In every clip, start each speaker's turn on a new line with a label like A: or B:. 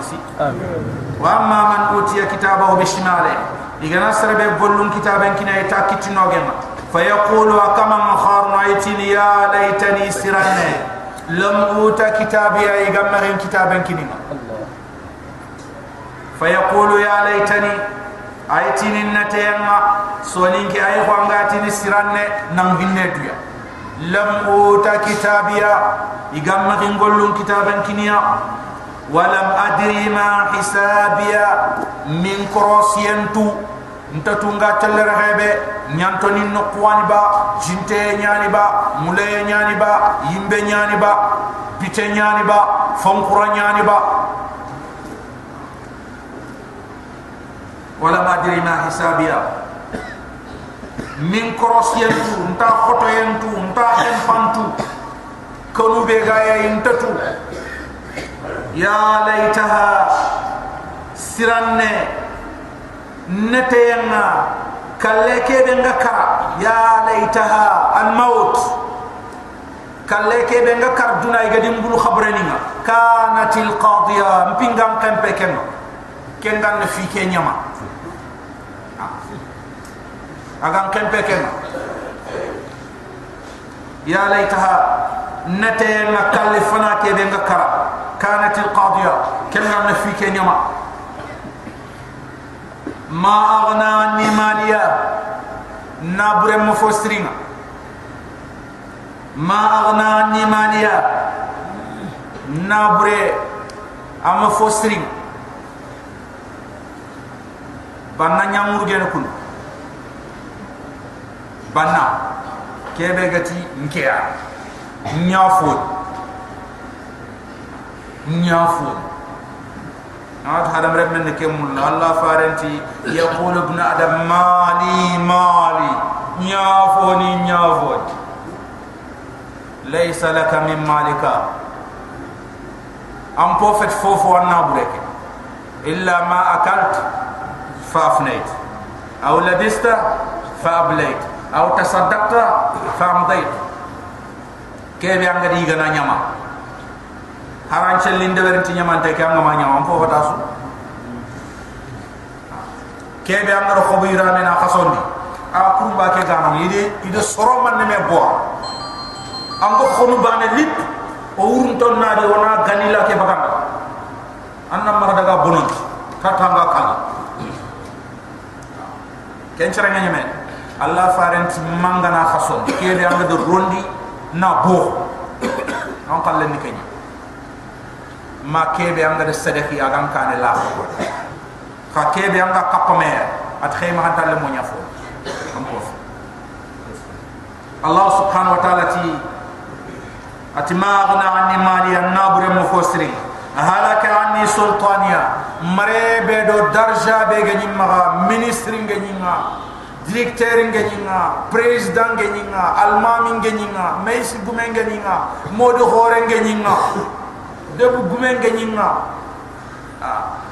A: kisi wa amma man utiya kitabahu bishimale igana sarbe gollum kitaben kina ita kitino gema fayaqulu kama kharna itini ya laitani siranne lam uta kitabi ay gamma kitaben kinina fayaqulu ya laitani aytini natema soninki ay khwangatini siranne nang binne duya lam uta kitabiya igamma gollum kitaben ولم أدري ما حسابيا من كروسينتو انت تونغا تلر غيبه نيانتوني نقواني با جنتي نياني با مولاي نياني با يمبي نياني با بيتي نياني با فنقرا نياني با ولم أدري ما حسابيا min korosiyentu nta hotoyentu nta hempantu kanu be gaya intatu ya laitaha siranne نتينا كلك بنغا كرا يا ليتها الموت كلك بنغا كر دنا يغدي مبلو خبرنينا كانت القاضية مبينغام كمبه كن كندان في كينيما أغان كمبه كن يا ليتها نتينا كلفنا كي بنغا كرا كانت القاضية. كندان في كينيما ما أغنى عني ماليا نابر مفسرين ما أغنى عني ماليا نابر مفسرين بنا نيامور جن كن بنا. كيبه غتي نكيا. نيافود نيافود نعاد هذا مرب من كم الله فارنتي يقول ابن آدم مالي مالي نيافوني نيافون ليس لك من مالك أم بوفت فوفو النابرك إلا ما أكلت فأفنيت أو لبست فأبليت أو تصدقت فأمضيت كيف ينقل يغنى نيما haran cellin de werinti nyamante ke anga ma nyama fo fata su ke be anga ro khobu irame na khasondi a kurba ke gano yide ide soro man ne me bo ango khonu bane lip o urun ton na di wona ganila ke baganda anna mara daga bonon kala ken chara nyame allah farent mangana khasondi ke be anga do rondi na bo on kalle ni kenya ما كيف يعند السدف يا غم كان لا كا كيف يعند كقمة أتخيم هذا المونيا فو الله سبحانه وتعالى تي أتما أغنى عني مالي النابر مفسرين هلك عني سلطانيا مريب دو درجة بيجيني ما مينسترين جيني ما ديريكتيرين جيني ما بريزدان جيني ما ألمامين جيني ما ميسي بومين جيني ما مودو خورين جيني ما debu gumen ga nyinga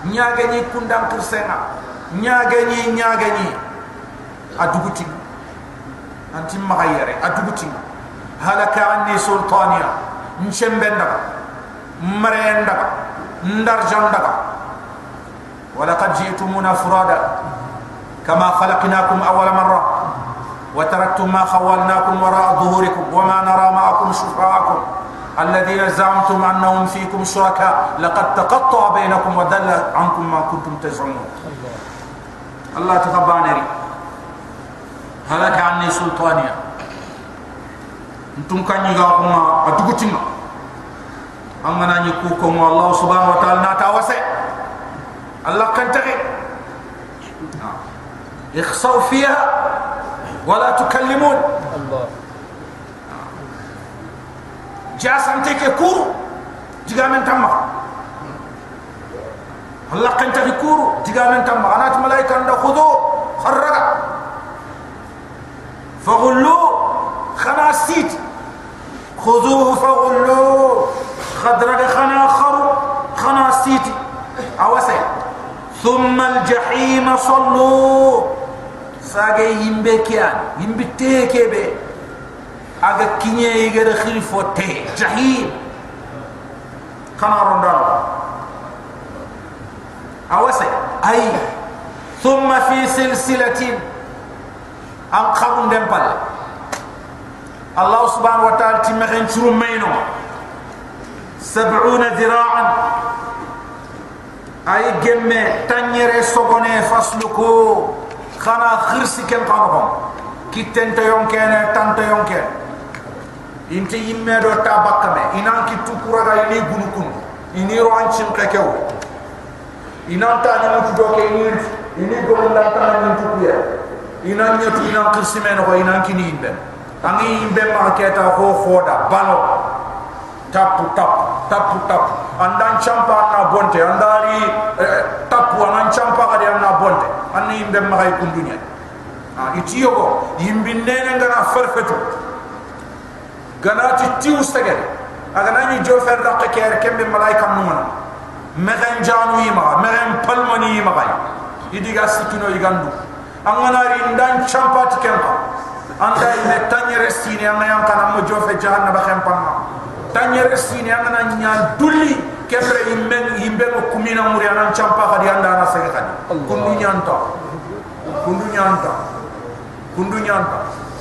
A: nyaga nyi kundam kirsenga nyaga nyi nyaga nyi aduguti anti magayere aduguti halaka anni sultaniya nchembenda ndar janda ولقد جئتمونا فرادا كما خلقناكم أول مرة وتركتم ما خولناكم وراء ظهوركم وما نرى معكم شفاءكم الذين زعمتم أنهم فيكم شركاء لقد تقطع بينكم ودل عنكم ما كنتم تزعمون. الله تقبانري هلك عني سلطانيا. أنتم كان يغاكم أتقتنا أمنا نيكوكم الله سبحانه وتعالى ناتاوسي الله كان تغي. اخصوا فيها ولا تكلمون. الله. جاسم تيك كورو جيغا من تما الله كان تي كورو جيغا من تما أنا ملائكه عند خذو خرغا فغلو خناسيت خذوه فغلو خدرغ خنا خرو خناسيت اوسه ثم الجحيم صلوا ساغي يمبكيان يمبتيكي بي. Aga kinye igere khiri fote jahim kana ronda awase ay thumma fi silsilatin an khabun dem pal allah subhanahu wa ta'ala timmen churu mayno 70 dira'an ay gemme tanyere sogone fasluko khana khirsi ken qanqom kitente yonkene tante yonken inti yimme do tabakame inan ki tukura ini gunukun ini ro ancin kekew inan ta ni mutu do ke ini ini go nda ta ni tukuya inan nyatu inan kirsime no inan kini imbe tangi imbe ma keta ho foda balo tapu tap tapu tap andan champa na bonte. Andari eh, tapu anan champa kadi na bonte. Anni imbe ma kay kundunya. Ha iti yogo. Yimbinne ngana farfetu ganati ti ustagere aga nani jo fer da kere kembe malaika numana megen janu yima megen palmani yima bay idiga sikino igandu anganari ndan champati kempa. Anda ime tanyere sini anga yang kana mo jo fe jahannaba khempamma tanyere sini anga na nya dulli. Kemre imben imben ko kumina muri anan champa khadi anda na sege khadi kundu nyanta. Kundu nyanta. Kundu nyanta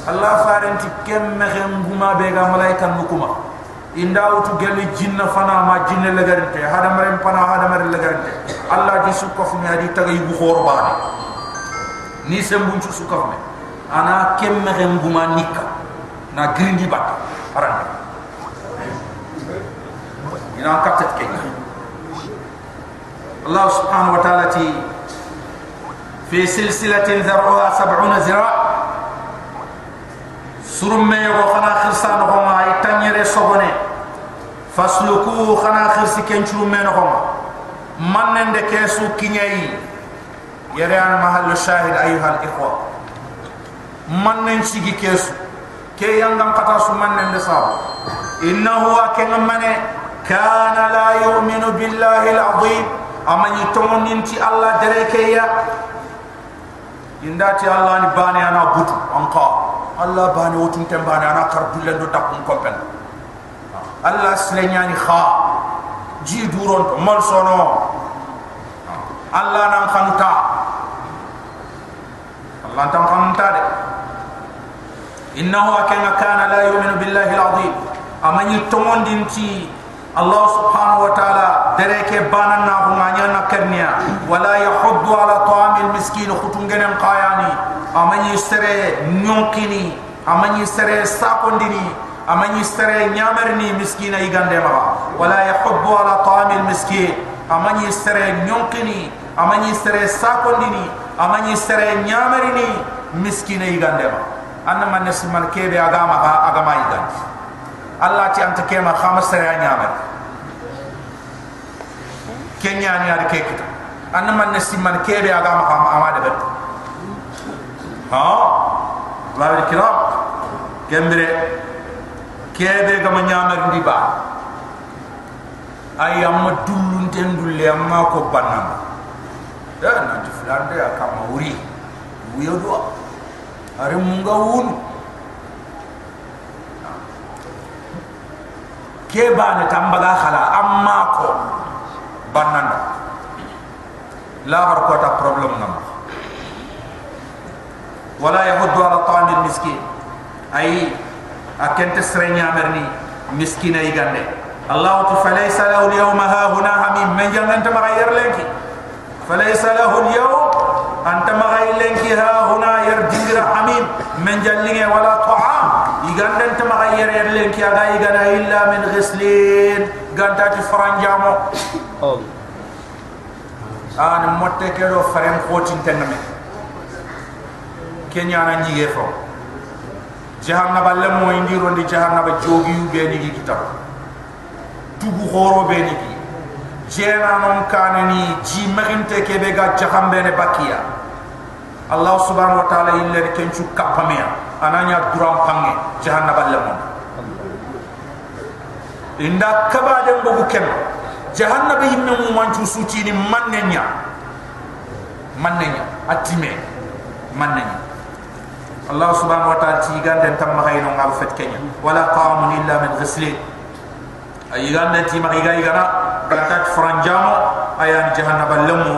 A: allah farenti kemme khem guma be ga malaika nukuma inda wutu gelli jinna fana ma jinne lagarinte hada mare pana hada mare lagarinte allah di su kof mi adi tagay bu khor baani ni sembun su kof me ana kemme khem guma nikka na grindi bat aran ina katat ke الله سبحانه وتعالى في سلسلة ذرعها سبعون ذراع surumme yo khana khirsan ko ma ay tanyere sobone fasluku khana khirsi kenchu men ko ma mannende kesu kinyai yere an mahallu shahid ayuha al-ikhwa mannen sigi kesu ke yangam kata su mannende sa innahu akan mane kana la yu'minu billahi al-azim amani tomoninti allah dereke ya indati allah ni bani ana butu anqa Allah bani wotun tembani ana kar dulle do takun kompen Allah slenyani kha ji duron to mal sono Allah nan khanuta Allah tan khanuta de innahu kana kana la yu'minu billahi al-azim amani tomondinti Allah subhanahu wa ta'ala nyana kernia wala yahuddu ala ta'amil miskin khutungenen qayani amani sere nyonkini amani sere sakondini amani sere nyamerni miskina igande ma wala yahubbu ala ta'amil miskin amani sere nyonkini amani sere sakondini amani sere nyamerini miskina igande ma anna man nasimal kebe agama agama igande allah ti anta kema khama sere nyamer kenya ni ha? ar ke kita anna man nesti man kebe aga ma kham amade bet ha? La ber kiram kembere kebe ga ma nyamer ndi ba ay am dulun ten dulle am ko banam. Ya, da na ti flande aka ma uri wiyo do are munga un ke ba ne tambaga khala am بانان لا هر كوتا بروبلم نمبر ولا يهد على طعام المسكين أي أكن تسرين يامرني مسكين يغني الله فليس له اليوم ها هنا حميم من جنة أنت مغير لك فليس له اليوم أنت مغير لك ها هنا يرجع حميم من جنة ولا طعام يغنى أنت مغير لك يا غايغنا إلا من غسلين غنتا تفرنجامو أنا متكرو فرن خوتين تنمي kenya na nyige fo jahannaba le mo indi rondi jahannaba jogi yu be ni kita tugu khoro be ni ki jena non kanani ji maginte ke be ga jahambe ne bakia allah subhanahu wa ta'ala ille kenchu kapamea ananya duram pange jahannaba le mo inda kaba de mbogu ken jahannaba yimme mu manchu suti ni mannenya mannenya atime mannenya الله سبحانه وتعالى تيغان دن تم غاينو غاب فت كينيا ولا طعام الا من غسلين اي غان دن تي مغي غاي غنا بلاتات فرنجامو ايان جهنم اللمو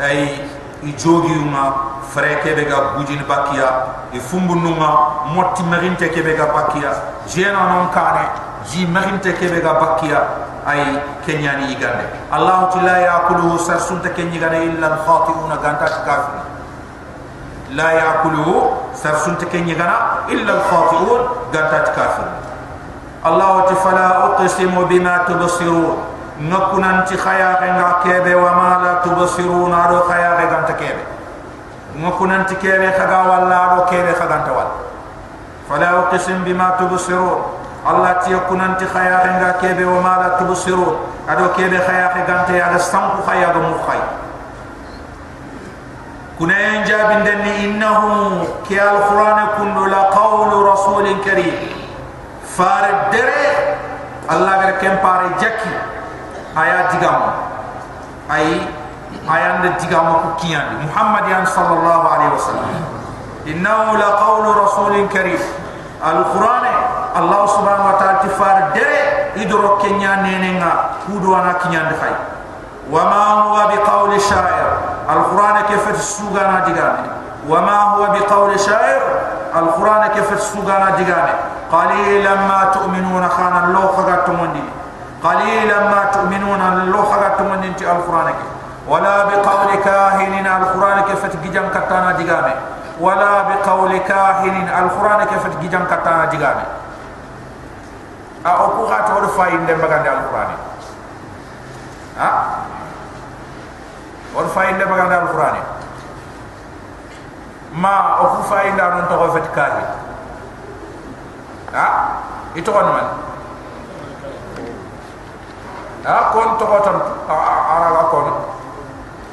A: ay i jogi uma fere ke be ga bujin bakia i fumbu numa motti merinte ke be ga bakia jena non kane ji merinte ke be ga bakia ay kenyani igande allah la yaqulu sarsunta kenyigane illa khati'una ganta kafir la yaqulu sarsunta kenyigana illa khati'un ganta kafir allah fala uqsimu bima tubsirun نكون انت خيا غنغا كيبه وما لا تبصرون ادو خيا غنغا كيبه نكون انت كيبه خغا ولا ادو كيبه خغا انت ولا فلا اقسم بما الله تي يكون انت خيا غنغا كيبه وما لا تبصرون أدو كيبه خيا غنغا انت يا سانكو خيا غمو خي كنا ينجاب دني إنه كي القرآن كن لا قول رسول كريم. فارد دري الله غير كم باري جكي. ay ayan de digam ko kiyan muhammad yan sallallahu alaihi wasallam innahu la qawl rasulin karim alquran allah subhanahu wa ta'ala tifar de idro kenya nenenga kudo ana kinyan de fay wama huwa biqawl sha'ir alquran kayfa sugana digame wama huwa biqawl sha'ir alquran kayfa sugana digame qalilan ma tu'minuna khana lo khagatumuni قليلا ما تؤمنون الله حقا من انت القرآن ولا بقول كاهن القرآن كيف تجيجان كتانا ديغامي ولا بقول كاهن القرآن كيف تجيجان كتانا ديغامي أو كوغات ورفاين دم بغان القرآن ها ورفاين دم بغان القرآن ما أو كوفاين دم تغفت كاهن ها إتوان من a kon to gotan ara ga kon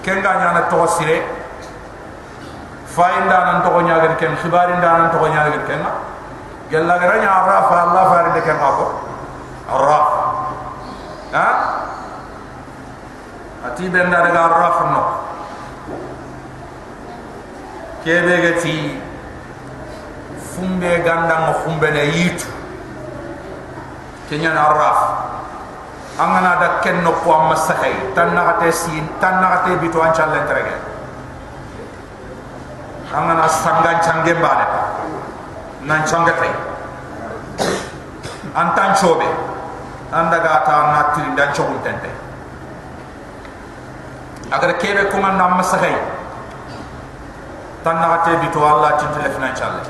A: ken ga nyana to sire fainda nan to nya ken khibari nda nan to nya ken gella ga nya arafa allah farid de ken ko araf ha? Ati ben da ga araf no. Kebe ga ti fumbe ganda mo fumbe ne yitu. Kenya araf angana da ken no ko amma sahay tan na hate sin tan na hate bitu an challe trege angana sanga change bane nan changa tay an tan chobe anda ga ta na tiri dan chogun tente agar kebe ko man amma sahay tan na hate bitu allah tin telefon challe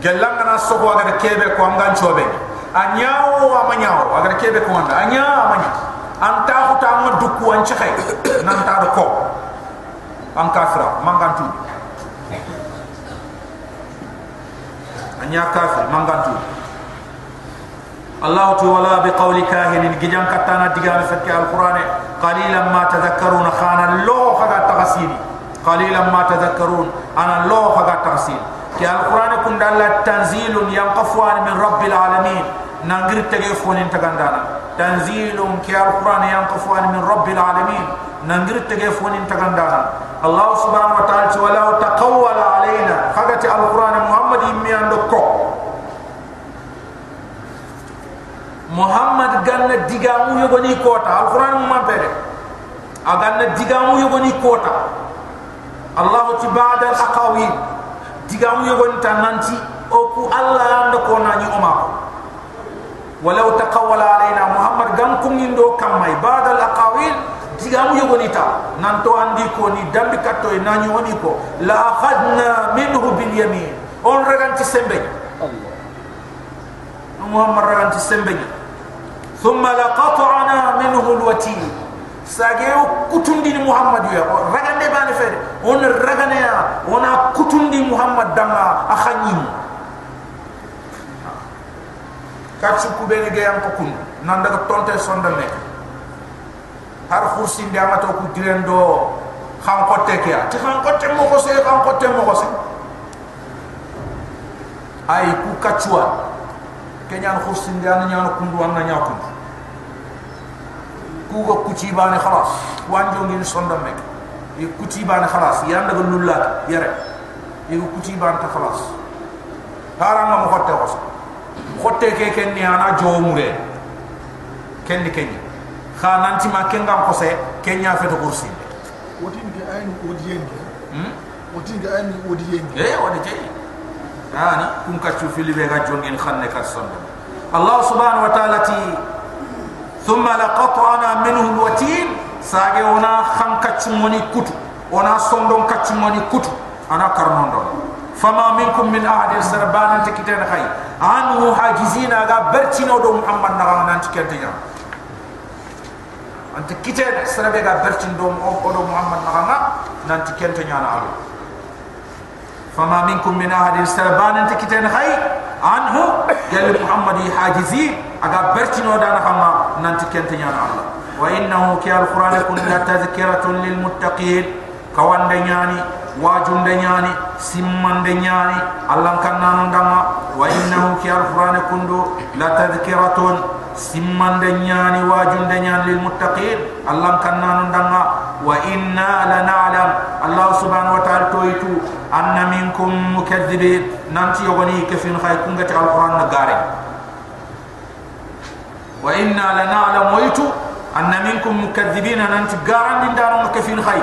A: gelanga na sobo agar kebe ko am gan chobe anyaawo amanyaawo agar kebe ko anda anya amanya anta ko ta ma dukku an ci xey nan ta do ko an kafira mangantu anya kafir mangantu الله تعالى بقول كاهن جيجان كتانا ديغان فك القرآن قليلا ما تذكرون خان الله خغا تغسيل قليلا ما تذكرون أنا الله خغا تغسيل كي القرآن كن دال تنزيل ينقفوان من رب العالمين. نانغير تگي فونين تنزيل كي القرآن ينقفوان من رب العالمين. نانغير تگي فونين الله سبحانه وتعالى ولو تقول kagati alquran muhammad mi ando ko muhammad ganna diga mu yogoni kota. Alquran mu mabere aganna diga mu yogoni kota. Allah ti ba'da alaqawil diga mu yogoni tananti oku allah ando ko nani umar ولو تقول علينا Muhammad غنكم يندو كماي بعد الاقاويل digamu yogoni ta nanto andi ko ni dambi katto e nani woni ko la akhadna minhu bil yamin. On raganti sembe allah. Muhammad raganti sembe thumma laqata'na minhu alwatin. Sageo kutundi ni muhammad ya ragande bani fere. On ragane ya ona kutundi muhammad danga akhanyi. Katsu kubene ge yam ko kun nan daga tonte sonda nek har khursi ndi amato ku direndo kham ko teke ti kham ko te mo ko se kham ko te mo ko se ay ku kachua kenyan khursi ndi an nyaan kundu an nyaakundu kuga kutibane khalas wanjo ngin sonda mek e kutibane khalas yanda go lulla yare e kutibane ta khalas haranga mo khotte ko khotte ke ken ni ana jomure ken ni ken خانانتي ما كان غام كوسي كينيا
B: فتو كورسي ودين جاين
A: ودين
B: جاين ودين جاين ودين
A: جاين إيه ودين جاين أنا كون كاتشو في لي بيغا جونين خان كارسون الله سبحانه وتعالى تي ثم لقطعنا منهم وتين ساغي ونا خان كاتشو موني كوتو ونا سوندون كاتشو موني كوتو أنا كارنوندو فما منكم من احد سربان انت كيتن خاي عنه حاجزين اغا برتينو دو محمد نغان انت كيتن anta kitena sarabe ga bertin do do muhammad na nan tiketiya na alu fama minkum min ahad sarbana tikitana khay anhu yal muhammad hajizi aga bertino da na nan tiketiya na allah wa innahu ki alquran kun tadhkiratun lil muttaqin kawande nyani wajunde nyani simmande nyani allah kannanu ndama wa innahu ki alquran kundu la tadhkiratun simman de nyani wajun de nyan lil muttaqin allah kannanu danga wa inna lana'lam. Allah subhanahu wa ta'ala toitu anna minkum mukadzibin nanti yogoni kefin khay kunga ta alquran na gare. Wa inna lana'lam waitu anna minkum mukadzibin nanti garan din daru kefin khay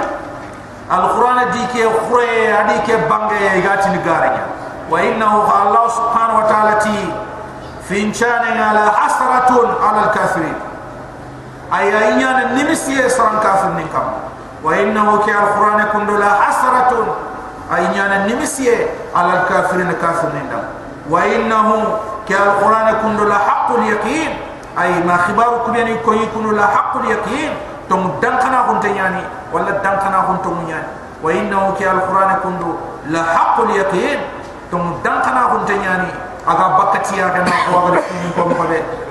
A: alquran dike khure adike bange gati ni gare wa innahu allah subhanahu wa ta'ala ti انشان على حسرة على الكافرين. أي ايان نمسي سران كافر نكم وإنه كي القرآن كن لا حسرة. أي ايان نمسي على الكافرين كافر نكم وإنه كي القرآن كن لا حق اليقين. أي ما خبركم يعني كن لا حق اليقين. تم دنكنا كنت يعني ولا دنكنا كنت يعني. وإنه كي القرآن كندو لحق اليقين. تم دنكنا كنت يعني. أغا بكتي يا كما قوة لكم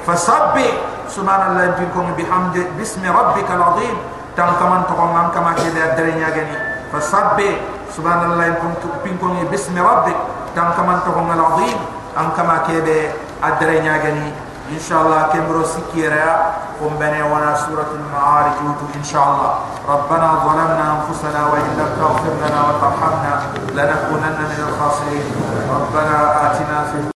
A: فصبي سبحان الله يمكنكم بحمد باسم ربك العظيم تم كمان تقوم من كما كده الدرين يغني فصبي سبحان الله يمكنكم باسم ربك تم كمان تقوم العظيم أم كما كده الدرين يغني إن شاء الله كمرو سكيرا قم بني وانا سورة المعارج إن شاء الله ربنا ظلمنا أنفسنا وإن لم تغفر لنا وترحمنا لنكونن من الخاسرين ربنا آتنا في